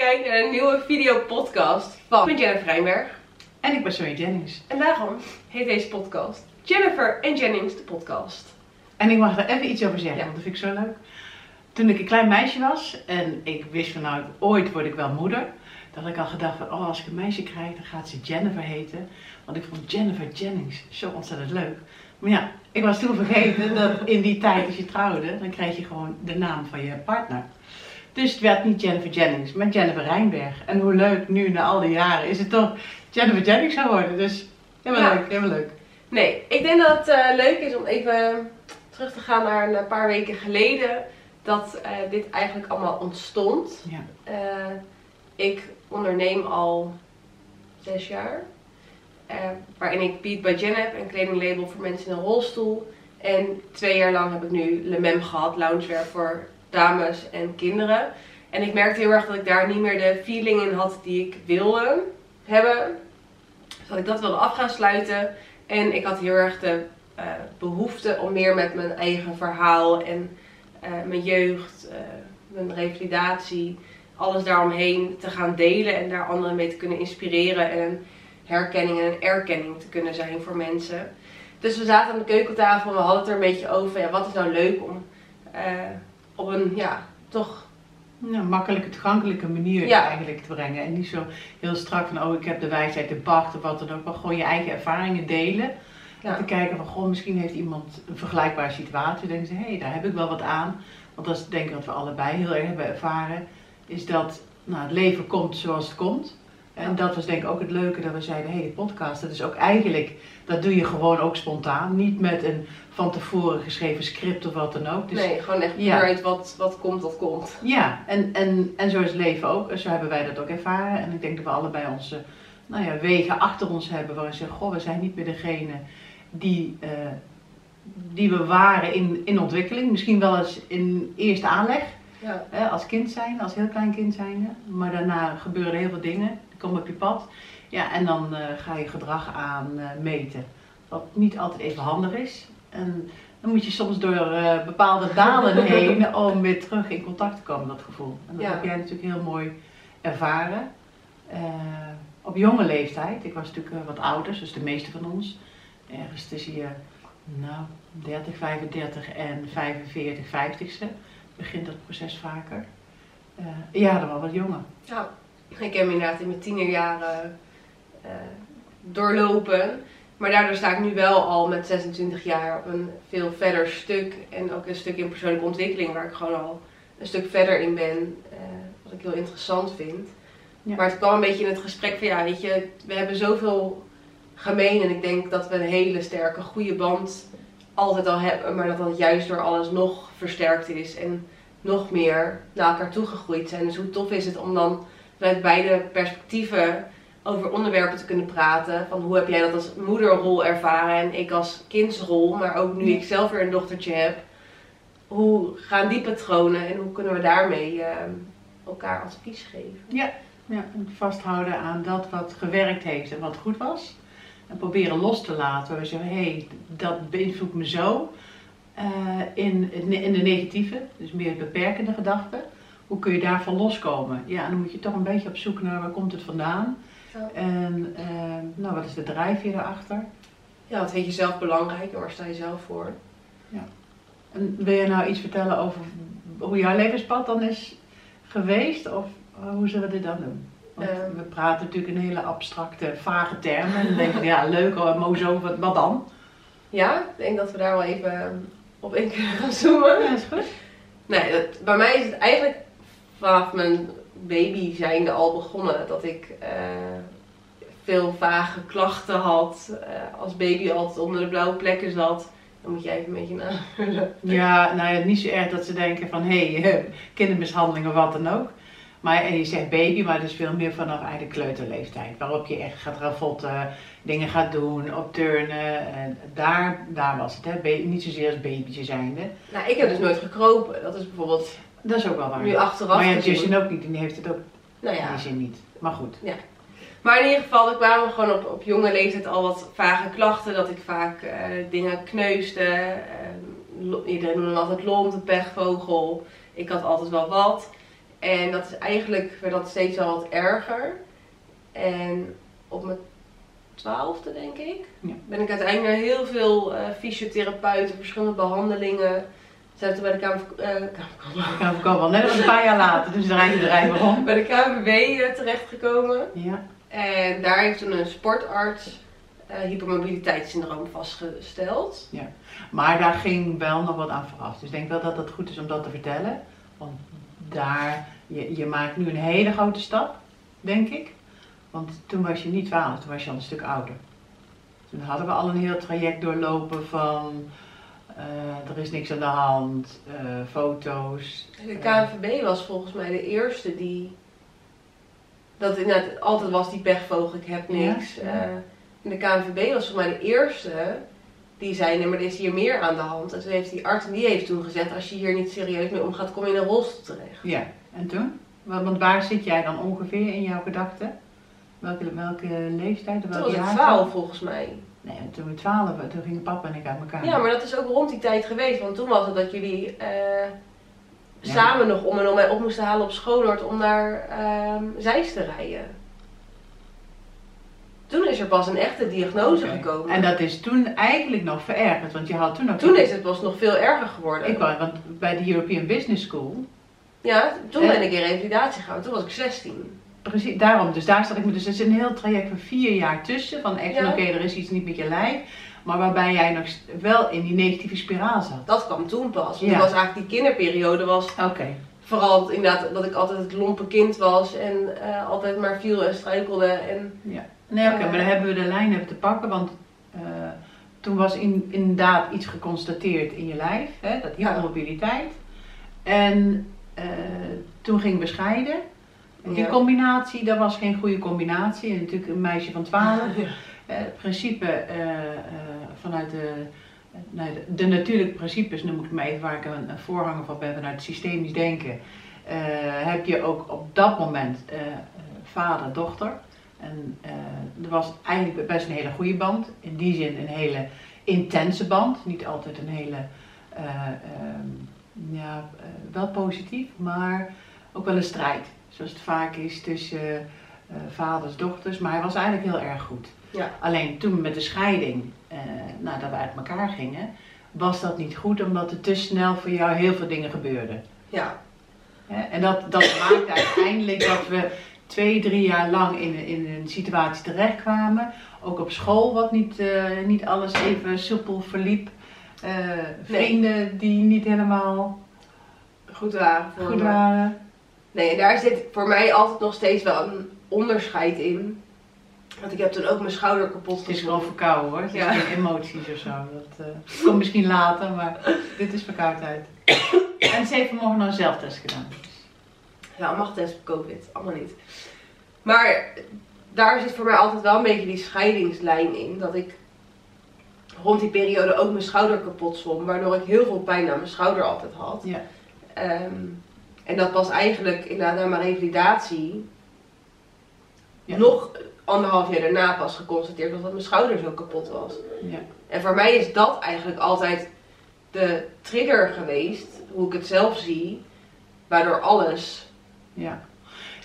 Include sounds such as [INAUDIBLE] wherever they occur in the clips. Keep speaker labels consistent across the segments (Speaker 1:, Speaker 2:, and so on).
Speaker 1: kijkt naar een nieuwe videopodcast van ik ben Jennifer Rijnberg.
Speaker 2: En ik ben Zoe Jennings.
Speaker 1: En daarom heet deze podcast Jennifer en Jennings, de podcast.
Speaker 2: En ik mag er even iets over zeggen,
Speaker 1: Ja.
Speaker 2: want dat vind ik zo leuk. Toen ik een klein meisje was en ik wist van nou, ooit word ik wel moeder. Dat had ik al gedacht van, oh als ik een meisje krijg, dan gaat ze Jennifer heten. Want ik vond Jennifer Jennings zo ontzettend leuk. Maar ja, ik was toen vergeten dat in die tijd als je trouwde, dan kreeg je gewoon de naam van je partner. Dus het werd niet Jennifer Jennings, maar Jennifer Rijnberg. En hoe leuk, nu na al die jaren, is het toch Jennifer Jennings geworden. Dus helemaal
Speaker 1: Ja.
Speaker 2: leuk, helemaal leuk.
Speaker 1: Nee, ik denk dat het eh, leuk is om even terug te gaan naar een paar weken geleden. Dat eh, dit eigenlijk allemaal ontstond.
Speaker 2: Ja.
Speaker 1: Eh, ik onderneem al zes jaar. waarin ik Beat by Jen heb, een kledinglabel voor mensen in een rolstoel. En twee jaar lang heb ik nu Le Mem gehad, loungewear voor dames en kinderen. En ik merkte heel erg dat ik daar niet meer de feeling in had die ik wilde hebben. Dus dat ik dat wilde af gaan sluiten. En ik had heel erg de eh, behoefte om meer met mijn eigen verhaal en eh, mijn jeugd, eh, mijn revalidatie, alles daaromheen te gaan delen en daar anderen mee te kunnen inspireren en herkenning en een erkenning te kunnen zijn voor mensen. Dus we zaten aan de keukentafel en we hadden het er een beetje over, ja, wat is nou leuk om op een, ja, toch
Speaker 2: makkelijke, toegankelijke manier
Speaker 1: Ja.
Speaker 2: eigenlijk te brengen. En niet zo heel strak van, oh ik heb de wijsheid, de bacht of wat dan ook. Maar gewoon je eigen ervaringen delen.
Speaker 1: Ja.
Speaker 2: Te kijken van, goh, misschien heeft iemand een vergelijkbare situatie. Dan denken ze, hé, hey, daar heb ik wel wat aan. Want dat is denk ik wat we allebei heel erg hebben ervaren. Is dat nou, het leven komt zoals het komt. En dat was denk ik ook het leuke dat we zeiden, hé, hey, de podcast, dat is ook eigenlijk, dat doe je gewoon ook spontaan. Niet met een van tevoren geschreven script of wat dan ook. Dus
Speaker 1: nee, gewoon echt
Speaker 2: Ja.
Speaker 1: wat, wat komt, dat komt.
Speaker 2: ja, en, en, en zo is het leven ook. Zo hebben wij dat ook ervaren. En ik denk dat we allebei onze nou ja, wegen achter ons hebben. Waarin we zeggen, goh, we zijn niet meer degene die, eh, die we waren in, in ontwikkeling. Misschien wel eens in eerste aanleg.
Speaker 1: Ja.
Speaker 2: Hè, als kind zijn, als heel klein kind zijn. Maar daarna gebeuren er heel veel dingen. Komen op je pad. Ja, en dan eh, ga je gedrag aan eh, meten. Wat niet altijd even handig is. En dan moet je soms door eh, bepaalde dalen [LAUGHS] heen om weer terug in contact te komen, dat gevoel. En dat
Speaker 1: Ja.
Speaker 2: heb jij natuurlijk heel mooi ervaren. Op jonge leeftijd, ik was natuurlijk wat ouder, dus de meeste van ons. Ergens tussen je nou, 30, 35 en 45, 50ste begint dat proces vaker. Ja, dan wel wat jonger.
Speaker 1: Ja, ik heb hem inderdaad in mijn tienerjaren eh, doorlopen. Maar daardoor sta ik nu wel al met 26 jaar op een veel verder stuk. En ook een stuk in persoonlijke ontwikkeling waar ik gewoon al een stuk verder in ben. eh, wat ik heel interessant vind.
Speaker 2: Ja.
Speaker 1: Maar het kwam een beetje in het gesprek van ja, weet je, we hebben zoveel gemeen. En ik denk dat we een hele sterke, goede band altijd al hebben. Maar dat dat juist door alles nog versterkt is. En nog meer naar elkaar toegegroeid zijn. Dus hoe tof is het om dan vanuit beide perspectieven over onderwerpen te kunnen praten. Van hoe heb jij dat als moederrol ervaren en ik als kindsrol, maar ook nu
Speaker 2: Ja.
Speaker 1: ik zelf weer een dochtertje heb. Hoe gaan die patronen en hoe kunnen we daarmee eh, elkaar advies geven?
Speaker 2: Ja, en vasthouden aan dat wat gewerkt heeft en wat goed was. En proberen los te laten. We zeggen, hé, hey, dat beïnvloedt me zo. eh, in, in de negatieve, dus meer beperkende gedachten. Hoe kun je daarvan loskomen? Ja, dan moet je toch een beetje op zoek naar waar komt het vandaan.
Speaker 1: Ja.
Speaker 2: En eh, nou, wat is de drijfveer daarachter?
Speaker 1: Ja, wat vind je zelf belangrijk waar sta je zelf voor?
Speaker 2: En wil je nou iets vertellen over hoe jouw levenspad dan is geweest? Of eh, hoe zullen we dit dan doen? Want
Speaker 1: Ehm.
Speaker 2: we praten natuurlijk in hele abstracte, vage termen. En dan denk ik, ja, leuk, hoor, mozo, wat, wat dan?
Speaker 1: Ja, ik denk dat we daar wel even op in kunnen gaan zoomen.
Speaker 2: Ja, is goed.
Speaker 1: Nee, dat, bij mij is het eigenlijk vanaf mijn baby zijnde al begonnen dat ik eh, veel vage klachten had. eh, als baby altijd onder de blauwe plekken zat. Dan moet jij even een beetje navullen. [LAUGHS]
Speaker 2: Ja, nou ja, niet zo erg dat ze denken van, hé, hey, [LAUGHS] kindermishandeling of wat dan ook. Maar en je zegt baby, maar het is veel meer vanaf eigenlijk kleuterleeftijd. Waarop je echt gaat ravotten, dingen gaat doen, op turnen. En daar, daar was het, hè. Niet zozeer als babytje zijnde.
Speaker 1: Nou, ik heb dus nooit gekropen. Dat is bijvoorbeeld
Speaker 2: Dat is ook wel waar.
Speaker 1: nu achteraf
Speaker 2: Maar ja. Justin ook niet, die heeft het ook
Speaker 1: Nou
Speaker 2: in
Speaker 1: ja,
Speaker 2: die zin niet. Maar goed.
Speaker 1: Maar in ieder geval, er kwamen gewoon op, op jonge leeftijd al wat vage klachten. Dat ik vaak eh, dingen kneusde. lo- iedereen noemde me altijd lont, een pechvogel. Ik had altijd wel wat. En dat is eigenlijk, werd dat steeds wel wat erger. En op mijn twaalfde, denk ik,
Speaker 2: Ja.
Speaker 1: ben ik uiteindelijk naar heel veel eh, fysiotherapeuten, verschillende behandelingen. Zijn toen bij de
Speaker 2: kan ik ook wel. Net als een paar jaar later, dus draait het bedrijf rond.
Speaker 1: bij de KNVB eh, terechtgekomen.
Speaker 2: Ja.
Speaker 1: En daar heeft toen een sportarts eh, hypermobiliteitssyndroom vastgesteld.
Speaker 2: Maar daar ging wel nog wat aan vooraf. Dus ik denk wel dat het goed is om dat te vertellen. Want daar, je, je maakt nu een hele grote stap, denk ik. Want toen was je niet 12, toen was je al een stuk ouder. Toen hadden we al een heel traject doorlopen van er is niks aan de hand, eh, foto's.
Speaker 1: De KNVB was volgens mij de eerste die. Dat inderdaad altijd was die pechvogel, ik heb niks.
Speaker 2: Ja, ja.
Speaker 1: Eh, en de KNVB was volgens mij de eerste die zei: nee, maar er is hier meer aan de hand. En toen heeft die arts, en die heeft toen gezegd: als je hier niet serieus mee omgaat, kom je in een rolstoel terecht.
Speaker 2: Ja, en toen? Want waar zit jij dan ongeveer in jouw gedachten? Welke, welke leeftijd?
Speaker 1: Toen
Speaker 2: Welke
Speaker 1: was
Speaker 2: jaar?
Speaker 1: 12 volgens mij.
Speaker 2: Nee, toen we 12 waren, toen gingen papa en ik uit elkaar.
Speaker 1: Ja, maar dat is ook rond die tijd geweest. Want toen was het dat jullie eh,
Speaker 2: Ja.
Speaker 1: samen nog om en om mij op moesten halen op Schoonhoord om naar ehm Zeist te rijden. Toen is er pas een echte diagnose gekomen.
Speaker 2: En dat is toen eigenlijk nog verergerd, want je had toen nog...
Speaker 1: Toen is het pas nog veel erger geworden.
Speaker 2: Ik was, want bij de European Business School,
Speaker 1: Ja, toen
Speaker 2: Eh.
Speaker 1: ben ik in revalidatie gegaan. Toen was ik 16.
Speaker 2: Precies daarom, dus daar zat ik me, dus er zit een heel traject van vier jaar tussen, van echt,
Speaker 1: Ja.
Speaker 2: oké, er is iets niet met je lijf, maar waarbij jij nog wel in die negatieve spiraal zat.
Speaker 1: Dat kwam toen pas. Want
Speaker 2: Ja.
Speaker 1: toen was eigenlijk die kinderperiode was
Speaker 2: Oké,
Speaker 1: vooral inderdaad dat ik altijd het lompe kind was en eh, altijd maar viel en struikelde. En
Speaker 2: nee oké,
Speaker 1: Eh.
Speaker 2: maar dan hebben we de lijn even te pakken, want eh, toen was in, inderdaad iets geconstateerd in je lijf, hè, dat
Speaker 1: Ja.
Speaker 2: hypermobiliteit. En toen gingen we scheiden. Die combinatie, dat was geen goede combinatie. En natuurlijk een meisje van 12.
Speaker 1: Ja.
Speaker 2: Eh, het principe eh, eh, vanuit de, nou, de, de natuurlijke principes, noem ik het maar even, waar ik een, een voorganger van ben, vanuit het systemisch denken, heb je ook op dat moment vader, dochter. En er was eigenlijk best een hele goede band. In die zin een hele intense band. Niet altijd een hele, eh, ehm, ja, wel positief, maar ook wel een strijd. Zoals het vaak is tussen eh, vaders, dochters. Maar hij was eigenlijk heel erg goed.
Speaker 1: Ja.
Speaker 2: Alleen toen met de scheiding, eh, nadat we uit elkaar gingen, was dat niet goed omdat er te snel voor jou heel veel dingen gebeurden.
Speaker 1: ja.
Speaker 2: En dat, dat maakte uiteindelijk dat we twee, drie jaar lang in, in een situatie terechtkwamen. Ook op school wat niet, eh, niet alles even soepel verliep. Eh, vrienden die niet helemaal
Speaker 1: goed waren
Speaker 2: goed waren.
Speaker 1: Nee, daar zit voor mij altijd nog steeds wel een onderscheid in. Want ik heb toen ook mijn schouder kapot
Speaker 2: Het is gewoon verkouden hoor. Het is
Speaker 1: Ja.
Speaker 2: geen emoties of zo. Dat eh, komt misschien later, maar dit is verkoudheid. En ze heeft vanmorgen nog een zelftest gedaan.
Speaker 1: Ja, mag test op COVID, allemaal niet. Maar daar zit voor mij altijd wel een beetje die scheidingslijn in. Dat ik rond die periode ook mijn schouder kapot zwom. Waardoor ik heel veel pijn aan mijn schouder altijd had.
Speaker 2: Ja.
Speaker 1: Ehm, en dat was eigenlijk inderdaad na mijn revalidatie
Speaker 2: Ja.
Speaker 1: nog anderhalf jaar daarna pas geconstateerd dat mijn schouder zo kapot was.
Speaker 2: Ja.
Speaker 1: En voor mij is dat eigenlijk altijd de trigger geweest, hoe ik het zelf zie, waardoor alles
Speaker 2: Ja.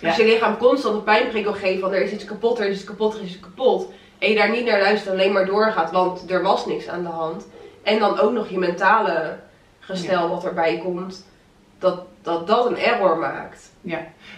Speaker 1: Als je lichaam constant een pijnprikkel geeft van er is iets kapot, er is iets kapot, er is iets kapot. En je daar niet naar luistert, alleen maar doorgaat, want er was niks aan de hand. En dan ook nog je mentale gestel wat erbij komt, dat, dat dat een error maakt.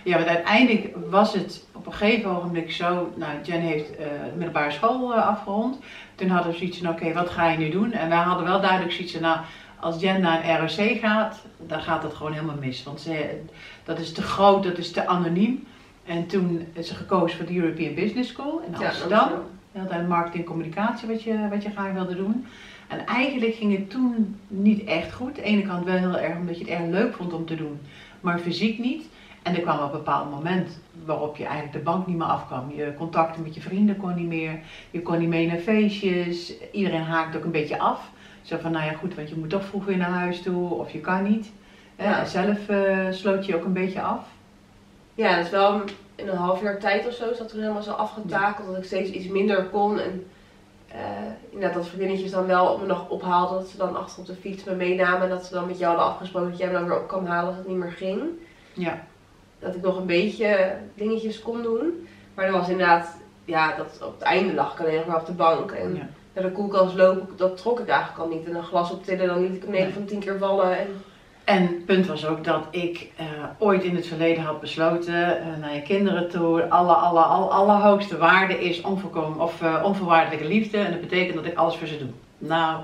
Speaker 2: Ja, want uiteindelijk was het op een gegeven ogenblik zo. Nou, Jen heeft eh, de middelbare school eh, afgerond. Toen hadden we zoiets van: oké, wat ga je nu doen? En wij hadden wel duidelijk zoiets van: nou, als Jen naar een ROC gaat, dan gaat het gewoon helemaal mis. Want ze, dat is te groot, dat is te anoniem. En toen is ze gekozen voor de European Business School in
Speaker 1: Ja,
Speaker 2: Amsterdam. Heel de marketing en communicatie wat je, wat je graag wilde doen. En eigenlijk ging het toen niet echt goed. Aan de ene kant wel heel erg omdat je het erg leuk vond om te doen, maar fysiek niet. En er kwam op een bepaald moment waarop je eigenlijk de bank niet meer afkwam. Je contacten met je vrienden kon niet meer. Je kon niet mee naar feestjes. Iedereen haakt ook een beetje af. Zo van, nou ja goed, want je moet toch vroeg weer naar huis toe of je kan niet.
Speaker 1: Ja.
Speaker 2: zelf eh, sloot je ook een beetje af.
Speaker 1: Ja, dat is wel in een half jaar tijd of zo is dat toen helemaal zo afgetakeld dat ik steeds iets minder kon. En inderdaad dat vriendinnetjes dan wel me nog ophaalden, dat ze dan achter op de fiets me meenamen. En dat ze dan met jou hadden afgesproken dat jij me dan weer op kwam halen als het niet meer ging.
Speaker 2: Ja.
Speaker 1: dat ik nog een beetje dingetjes kon doen. Maar er was inderdaad, ja, dat op het einde lag ik alleen nog maar op de bank. En
Speaker 2: Ja.
Speaker 1: naar de koelkast lopen, dat trok ik eigenlijk al niet. En een glas optillen, dan liet ik hem 9
Speaker 2: Nee.
Speaker 1: van 10 keer vallen. En,
Speaker 2: En het punt was ook dat ik eh, ooit in het verleden had besloten eh, naar je kinderen toe, alle, alle, alle, allerhoogste waarde is onvolkomen, of, eh, onvoorwaardelijke liefde. En dat betekent dat ik alles voor ze doe. Nou,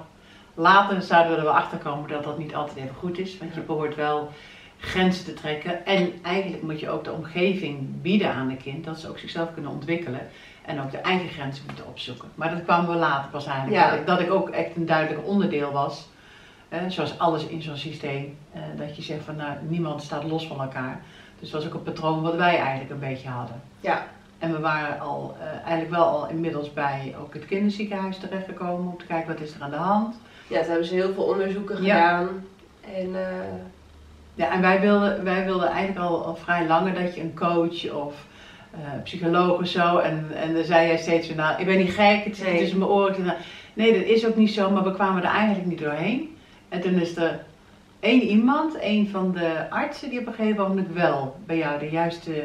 Speaker 2: later zouden we er wel achter komen dat dat niet altijd even goed is, want je behoort wel grenzen te trekken. En eigenlijk moet je ook de omgeving bieden aan een kind, dat ze ook zichzelf kunnen ontwikkelen. En ook de eigen grenzen moeten opzoeken. Maar dat kwam wel later pas eigenlijk.
Speaker 1: Ja.
Speaker 2: Dat, ik, dat ik ook echt een duidelijk onderdeel was. Zoals alles in zo'n systeem. eh, dat je zegt van nou, niemand staat los van elkaar. Dus dat was ook een patroon wat wij eigenlijk een beetje hadden.
Speaker 1: ja,
Speaker 2: En we waren al, eh, eigenlijk wel al inmiddels bij ook het kinderziekenhuis terechtgekomen. Om te kijken wat is er aan de hand.
Speaker 1: ja, toen hebben ze heel veel onderzoeken
Speaker 2: Ja.
Speaker 1: gedaan. En eh,
Speaker 2: Ja, en wij wilden, wij wilden eigenlijk al, al vrij langer dat je een coach of psycholoog of zo. En, en dan zei jij steeds van nou, ik ben niet gek, het zit
Speaker 1: Nee.
Speaker 2: tussen mijn oren. Nou, Nee, dat is ook niet zo, maar we kwamen er eigenlijk niet doorheen. En toen is er één iemand, een van de artsen, die op een gegeven moment wel bij jou de juiste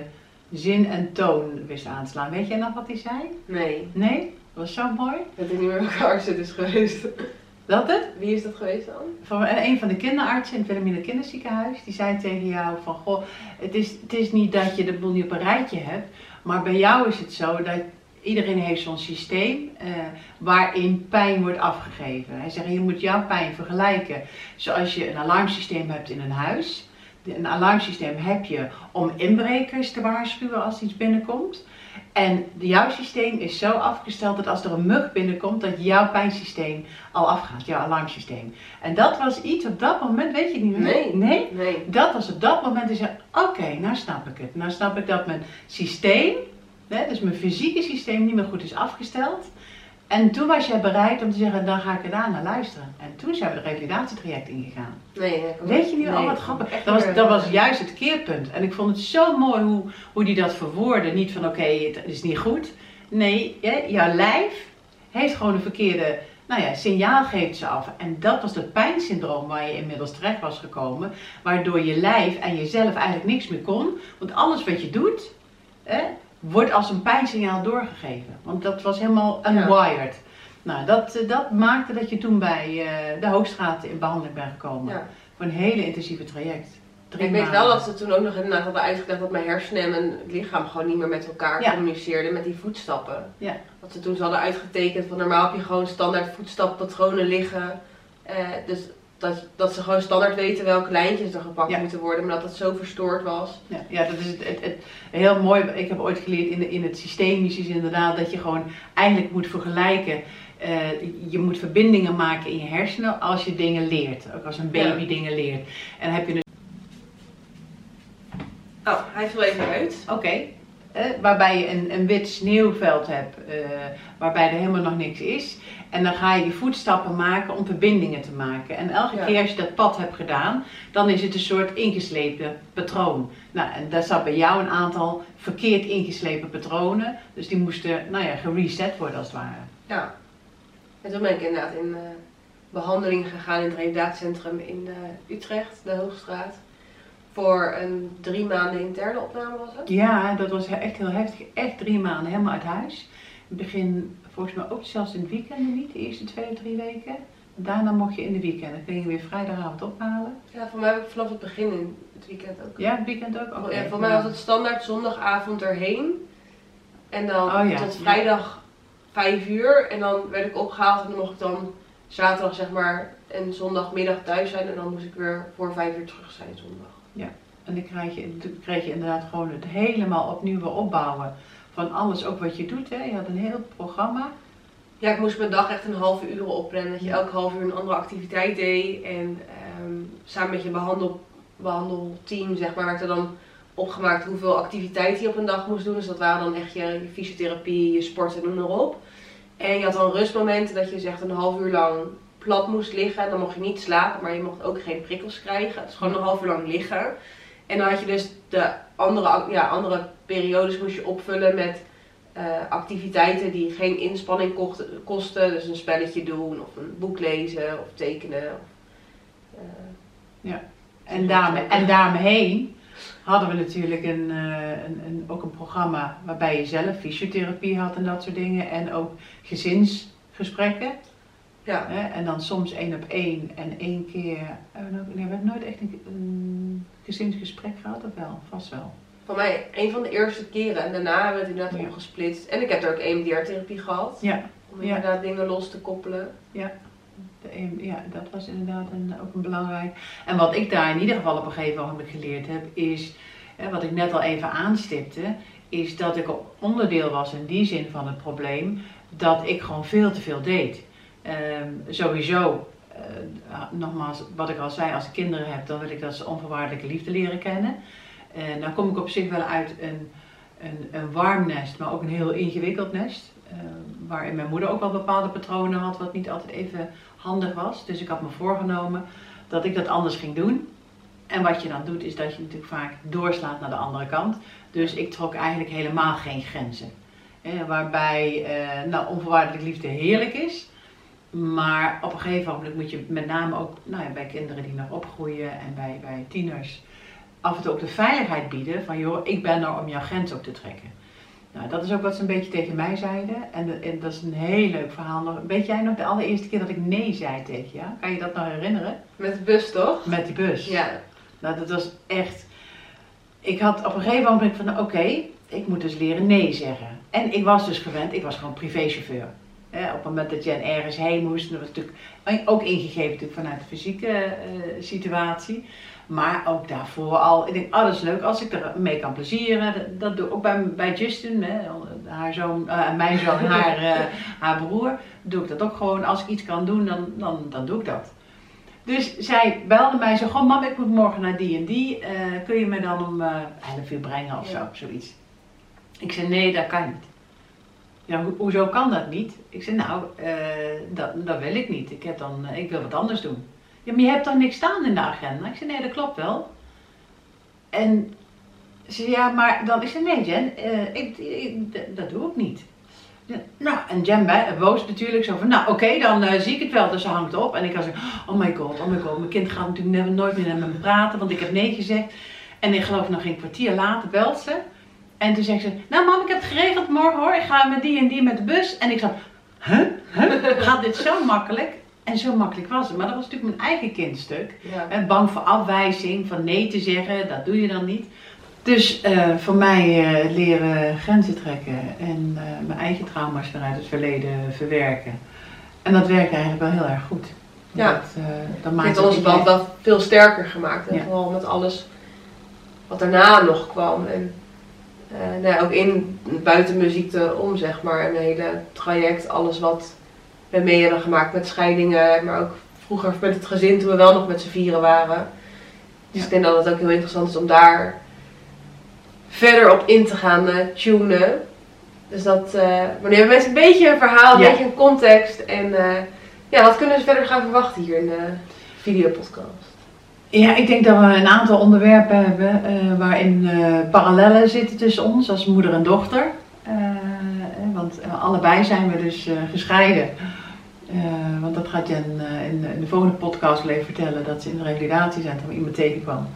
Speaker 2: zin en toon wist aan te slaan. Weet jij nog wat hij zei?
Speaker 1: nee,
Speaker 2: Nee? Dat was zo mooi.
Speaker 1: ik weet niet meer welke arts het is geweest.
Speaker 2: Dat het?
Speaker 1: Wie is dat geweest dan?
Speaker 2: Van een van de kinderartsen in het Wilhelmina Kinderziekenhuis, die zei tegen jou van, goh, het is, het is niet dat je de boel niet op een rijtje hebt, maar bij jou is het zo dat iedereen heeft zo'n systeem eh, waarin pijn wordt afgegeven. Hij zegt, je moet jouw pijn vergelijken zoals je een alarmsysteem hebt in een huis. Een alarmsysteem heb je om inbrekers te waarschuwen als iets binnenkomt. En jouw systeem is zo afgesteld dat als er een mug binnenkomt, dat jouw pijnsysteem al afgaat, jouw alarmsysteem. En dat was iets op dat moment, weet je het niet meer?
Speaker 1: Nee.
Speaker 2: Nee?
Speaker 1: Nee.
Speaker 2: Dat was op dat moment, dus oké, nou snap ik het. Nou snap ik dat mijn systeem, hè, dus mijn fysieke systeem niet meer goed is afgesteld. En toen was jij bereid om te zeggen, dan ga ik er naar luisteren. En toen zijn we de revalidatietraject ingegaan.
Speaker 1: Nee,
Speaker 2: Weet je nu al wat grappig? Dat was, dat was juist het keerpunt. En ik vond het zo mooi hoe, hoe die dat verwoordde. Niet van oké, het is niet goed. Nee, hè, jouw lijf heeft gewoon een verkeerde nou ja, signaal geeft ze af. En dat was dat pijnsyndroom waar je inmiddels terecht was gekomen. Waardoor je lijf en jezelf eigenlijk niks meer kon. Want alles wat je doet, hè, wordt als een pijnsignaal doorgegeven. Want dat was helemaal unwired. Nou, dat, eh, dat maakte dat je toen bij eh, de Hoogstraat in behandeling bent gekomen.
Speaker 1: Ja.
Speaker 2: Voor een hele intensieve traject. Drie
Speaker 1: Ik weet wel dat ze toen ook nog inderdaad hadden uitgelegd dat mijn hersenen en mijn lichaam gewoon niet meer met elkaar
Speaker 2: Ja.
Speaker 1: communiceerden met die voetstappen.
Speaker 2: Ja.
Speaker 1: Dat ze toen ze hadden uitgetekend van normaal heb je gewoon standaard voetstappatronen liggen. Eh, dus dat, dat ze gewoon standaard weten welke lijntjes er gepakt
Speaker 2: Ja.
Speaker 1: moeten worden, maar dat het zo verstoord was.
Speaker 2: Ja, ja, dat is het, het, het- heel mooi. Ik heb ooit geleerd in, de, in het systemisch is inderdaad dat je gewoon eigenlijk moet vergelijken. Eh, je moet verbindingen maken in je hersenen als je dingen leert. Ook als een baby
Speaker 1: Ja.
Speaker 2: dingen leert. En dan heb je dus,
Speaker 1: Oh, hij viel even uit.
Speaker 2: oké, eh, waarbij je een, een wit sneeuwveld hebt, eh, waarbij er helemaal nog niks is. En dan ga je die voetstappen maken om verbindingen te maken. En elke
Speaker 1: Ja.
Speaker 2: keer als je dat pad hebt gedaan, dan is het een soort ingeslepen patroon. Nou, en daar zat bij jou een aantal verkeerd ingeslepen patronen. Dus die moesten, nou ja, gereset worden als het ware.
Speaker 1: Ja. En toen ben ik inderdaad in eh, behandeling gegaan in het revalidatiecentrum in eh, Utrecht, de Hoogstraat. Voor een drie maanden interne opname was het.
Speaker 2: Ja, dat was echt heel heftig. Echt drie maanden helemaal uit huis. In het begin, volgens mij ook zelfs in het weekend niet, de eerste twee of drie weken. Daarna mocht je in de weekend. Dan kun je weer vrijdagavond ophalen.
Speaker 1: Ja, voor mij heb ik vanaf het begin in het weekend ook.
Speaker 2: Ja, het weekend ook?
Speaker 1: Ja, voor mij was het standaard zondagavond erheen. En dan
Speaker 2: Oh ja,
Speaker 1: tot
Speaker 2: ja.
Speaker 1: vrijdag vijf uur. En dan werd ik opgehaald en dan mocht ik dan zaterdag zeg maar en zondagmiddag thuis zijn. En dan moest ik weer voor vijf uur terug zijn zondag.
Speaker 2: En dan krijg je, dan krijg je inderdaad gewoon het helemaal opnieuw weer opbouwen van alles, ook wat je doet. Hè. Je had een heel programma.
Speaker 1: Ja, ik moest mijn dag echt een halve uur opplannen. Dat je elke half uur een andere activiteit deed. En ehm, samen met je behandel, behandelteam, zeg maar, werd er dan opgemaakt hoeveel activiteiten je op een dag moest doen. Dus dat waren dan echt je, je fysiotherapie, je sport en noem maar op. En je had dan rustmomenten dat je zegt een half uur lang plat moest liggen. En dan mocht je niet slapen, maar je mocht ook geen prikkels krijgen. Dus gewoon een half uur lang liggen. En dan had je dus de andere, ja, andere periodes moest je opvullen met eh, activiteiten die geen inspanning kosten. Dus een spelletje doen of een boek lezen of tekenen. Of, eh,
Speaker 2: En, daarmee, en daarmee hadden we natuurlijk een, eh, een, een, ook een programma waarbij je zelf fysiotherapie had en dat soort dingen. En ook gezinsgesprekken.
Speaker 1: Ja.
Speaker 2: Hè? En dan soms één op één en één keer. nou, nee, we hebben nooit echt een, een gezinsgesprek gehad, of wel? Vast wel.
Speaker 1: Van mij een van de eerste keren. En daarna hebben we het inderdaad
Speaker 2: Ja.
Speaker 1: opgesplitst. En ik heb er ook EMDR-therapie gehad.
Speaker 2: Ja,
Speaker 1: Om
Speaker 2: Ja.
Speaker 1: inderdaad dingen los te koppelen.
Speaker 2: de een- ja dat was inderdaad een, ook een belangrijk. En wat ik daar in ieder geval op een gegeven moment geleerd heb, is, hè, wat ik net al even aanstipte, is dat ik onderdeel was in die zin van het probleem, dat ik gewoon veel te veel deed. Ehm, sowieso, eh, nogmaals, wat ik al zei, als ik kinderen heb, dan wil ik dat ze onvoorwaardelijke liefde leren kennen. En dan kom ik op zich wel uit een, een, een warm nest, maar ook een heel ingewikkeld nest. eh, waarin mijn moeder ook wel bepaalde patronen had, wat niet altijd even handig was. Dus ik had me voorgenomen dat ik dat anders ging doen. En wat je dan doet, is dat je natuurlijk vaak doorslaat naar de andere kant. Dus ik trok eigenlijk helemaal geen grenzen. Eh, waarbij eh, nou, onvoorwaardelijke liefde heerlijk is. Maar op een gegeven moment moet je met name ook nou ja, bij kinderen die nog opgroeien en bij, bij tieners af en toe ook de veiligheid bieden van joh, ik ben er om jouw grens op te trekken. Nou, dat is ook wat ze een beetje tegen mij zeiden. En, en dat is een heel leuk verhaal. Weet jij nog de allereerste keer dat ik nee zei tegen jou? Kan je dat nog herinneren?
Speaker 1: Met de bus toch?
Speaker 2: Met die bus.
Speaker 1: Ja.
Speaker 2: Nou, dat was echt. Ik had op een gegeven moment van, oké, ik moet dus leren nee zeggen. En ik was dus gewend, ik was gewoon privéchauffeur. Op het moment dat je ergens heen moest, dat was natuurlijk ook ingegeven natuurlijk vanuit de fysieke eh, situatie. Maar ook daarvoor al, ik denk, oh dat is leuk als ik er mee kan plezieren. Dat, dat doe ik ook bij, bij Justin, hè, haar zoon, eh, mijn zoon, [LAUGHS] haar, eh, haar broer. Doe ik dat ook gewoon, als ik iets kan doen, dan, dan, dan doe ik dat. Dus zij belde mij zo, goh mam, ik moet morgen naar die en die. kun je me dan om eh 11 uur brengen of
Speaker 1: Ja.
Speaker 2: zo, zoiets. Ik zei, nee, dat kan niet. Ja, ho- hoezo kan dat niet? Ik zei, nou, eh, dat, dat wil ik niet. Ik, heb dan, eh, ik wil wat anders doen. Ja, maar je hebt toch niks staan in de agenda? Ik zei, nee, dat klopt wel. En ze ja, maar dan... Ik zei, nee Jen, eh, ik, dat doe ik niet. Nou, en Jen boos natuurlijk, zo van, nou oké, dan zie ik het wel. Dus ze hangt op. En ik was zo, oh my god, oh my god. Mijn kind gaat natuurlijk nooit meer met me praten, want ik heb nee gezegd. En ik geloof nog geen kwartier later belt ze. En toen zegt ze, nou mam, ik heb het geregeld morgen hoor. Ik ga met die en die met de bus. En ik zat, huh? huh? Gaat dit zo makkelijk? En zo makkelijk was het. Maar dat was natuurlijk mijn eigen kindstuk.
Speaker 1: Ja.
Speaker 2: En bang voor afwijzing, van nee te zeggen, dat doe je dan niet. Dus eh, voor mij eh, leren grenzen trekken en eh, mijn eigen trauma's vanuit het verleden verwerken. En dat werkt eigenlijk wel heel erg goed.
Speaker 1: Ja.
Speaker 2: Dat, dat maakt
Speaker 1: heeft
Speaker 2: echt-
Speaker 1: wel veel sterker gemaakt. En
Speaker 2: Ja.
Speaker 1: vooral met alles wat daarna nog kwam. En nou ja, ook in buiten muziek te om, zeg maar. En een hele traject, alles wat we mee hebben gemaakt met scheidingen. Maar ook vroeger met het gezin toen we wel nog met z'n vieren waren. Dus ik denk dat het ook heel interessant is om daar verder op in te gaan eh, tunen. Dus dat, eh maar nu hebben mensen een beetje een verhaal, een
Speaker 2: Ja.
Speaker 1: beetje een context. En eh, ja, wat kunnen ze verder gaan verwachten hier in de videopodcast?
Speaker 2: Ja, ik denk dat we een aantal onderwerpen hebben eh, waarin eh, parallellen zitten tussen ons als moeder en dochter. Eh, want allebei zijn we dus gescheiden. Want dat gaat Jen in, in de volgende podcast wel even vertellen dat ze in de revalidatie zijn toen iemand tegenkwam.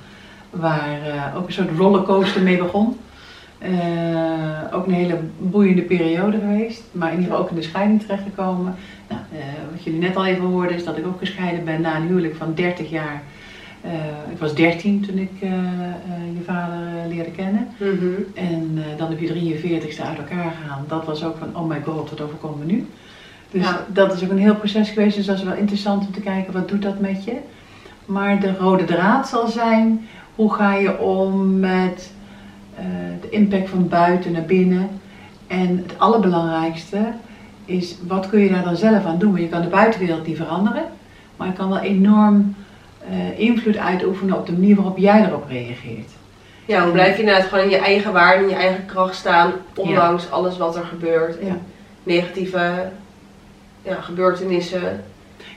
Speaker 2: Waar ook een soort rollercoaster mee begon. Ook een hele boeiende periode geweest, maar in ieder geval ook in de scheiding terechtgekomen. Nou, wat jullie net al even hoorden is dat ik ook gescheiden ben na een huwelijk van 30 jaar. Eh, ik was 13 toen ik eh, eh, je vader leerde kennen. En eh, dan heb je 43ste uit elkaar gegaan. Dat was ook van, oh my god, wat overkomt me nu? Dus
Speaker 1: Ja.
Speaker 2: dat is ook een heel proces geweest. Dus dat is wel interessant om te kijken, wat doet dat met je? Maar de rode draad zal zijn, hoe ga je om met de impact van buiten naar binnen? En het allerbelangrijkste is, wat kun je daar dan zelf aan doen? Want je kan de buitenwereld niet veranderen, maar je kan wel enorm eh, invloed uitoefenen op de manier waarop jij erop reageert.
Speaker 1: Ja, hoe blijf je inderdaad gewoon in je eigen waarde, in je eigen kracht staan, ondanks alles wat er gebeurt. En
Speaker 2: Ja.
Speaker 1: negatieve ja, gebeurtenissen.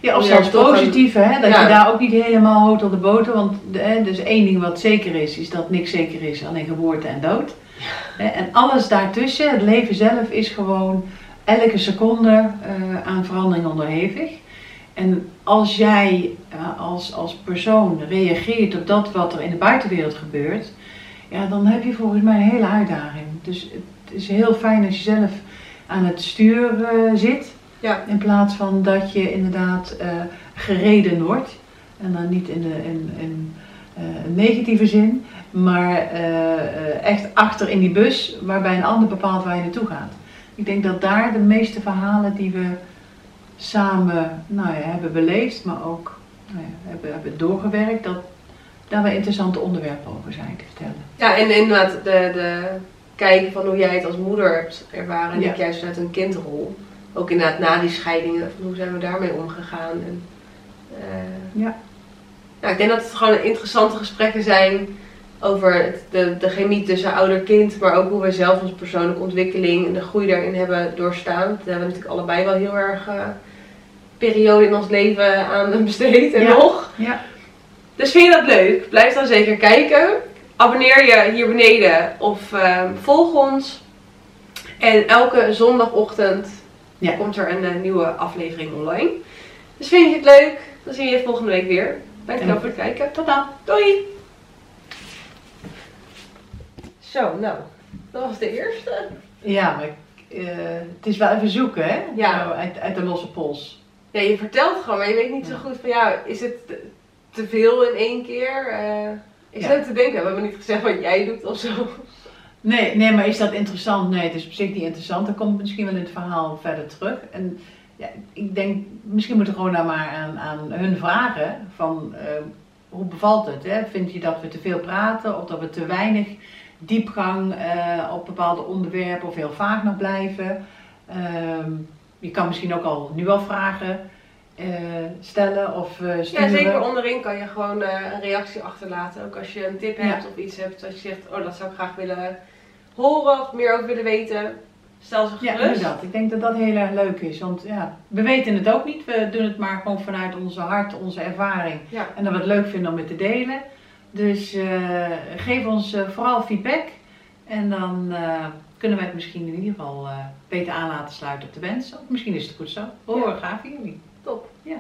Speaker 2: Ja, of zelfs positief, hè? dat je daar ook niet helemaal hoort op de boter. Want hè, dus één ding wat zeker is, is dat niks zeker is, alleen geboorte en dood. Hè, En alles daartussen, het leven zelf, is gewoon elke seconde eh, aan verandering onderhevig. En als jij eh, als, als persoon reageert op dat wat er in de buitenwereld gebeurt, ja, dan heb je volgens mij een hele uitdaging. Dus het is heel fijn als je zelf aan het stuur eh, zit.
Speaker 1: Ja.
Speaker 2: In plaats van dat je inderdaad eh, gereden wordt. En dan niet in, de, in, in een negatieve zin, maar echt achter in die bus waarbij een ander bepaalt waar je naartoe gaat. Ik denk dat daar de meeste verhalen die we samen nou ja, hebben beleefd, maar ook nou ja, hebben, hebben doorgewerkt, dat daar wel interessante onderwerpen over zijn te vertellen.
Speaker 1: Ja, en inderdaad de, de kijken van hoe jij het als moeder hebt ervaren. En
Speaker 2: Ja.
Speaker 1: ik juist vanuit een kindrol. Ook inderdaad na die scheidingen, van hoe zijn we daarmee omgegaan. En, eh,
Speaker 2: Ja.
Speaker 1: Nou, ik denk dat het gewoon interessante gesprekken zijn over het- de, de chemie tussen ouder-kind, maar ook hoe we zelf onze persoonlijke ontwikkeling en de groei daarin hebben doorstaan. Daar hebben we natuurlijk allebei wel heel erg eh, periode in ons leven aan besteed en
Speaker 2: Ja.
Speaker 1: nog.
Speaker 2: Ja.
Speaker 1: Dus vind je dat leuk? Blijf dan zeker kijken. Abonneer je hier beneden of ehm, volg ons. En elke zondagochtend
Speaker 2: Ja.
Speaker 1: komt er een eh, nieuwe aflevering online. Dus vind je het leuk? Dan zie je je volgende week weer. Dankjewel
Speaker 2: En-
Speaker 1: voor het kijken.
Speaker 2: Tot dan!
Speaker 1: Doei! Zo, nou, dat was de eerste.
Speaker 2: Ja, maar eh, het is wel even zoeken, hè?
Speaker 1: Ja.
Speaker 2: Uit, uit de losse pols.
Speaker 1: Ja, je vertelt gewoon, maar je weet niet zo goed van ja, is het te, veel in één keer? Eh, ik
Speaker 2: Ja.
Speaker 1: zit te denken, we hebben niet gezegd wat jij doet of zo.
Speaker 2: Nee, nee, maar is dat interessant? Nee, het is op zich niet interessant. Dan komt het misschien wel in het verhaal verder terug. En ja, ik denk, misschien moeten we gewoon daar maar aan, aan hun vragen van eh, hoe bevalt het? Hè? Vind je dat we te veel praten of dat we te weinig diepgang eh, op bepaalde onderwerpen of heel vaag nog blijven? Ehm, je kan misschien ook al nu al vragen eh, stellen of eh sturen.
Speaker 1: Ja, zeker onderin kan je gewoon eh, een reactie achterlaten. Ook als je een tip hebt
Speaker 2: Ja.
Speaker 1: of iets hebt dat je zegt, oh dat zou ik graag willen horen of meer over willen weten. Stel ze
Speaker 2: Ja,
Speaker 1: gerust.
Speaker 2: inderdaad. Ik denk dat dat heel erg leuk is. Want ja, we weten het ook niet. We doen het maar gewoon vanuit onze hart, onze ervaring.
Speaker 1: Ja.
Speaker 2: En dat we het leuk vinden om het te delen. Dus geef ons vooral feedback. En dan kunnen wij het misschien in ieder geval eh, beter aan laten sluiten op de wens. Misschien is het goed zo. Hoor, ja. gaaf jullie. Top. Ja.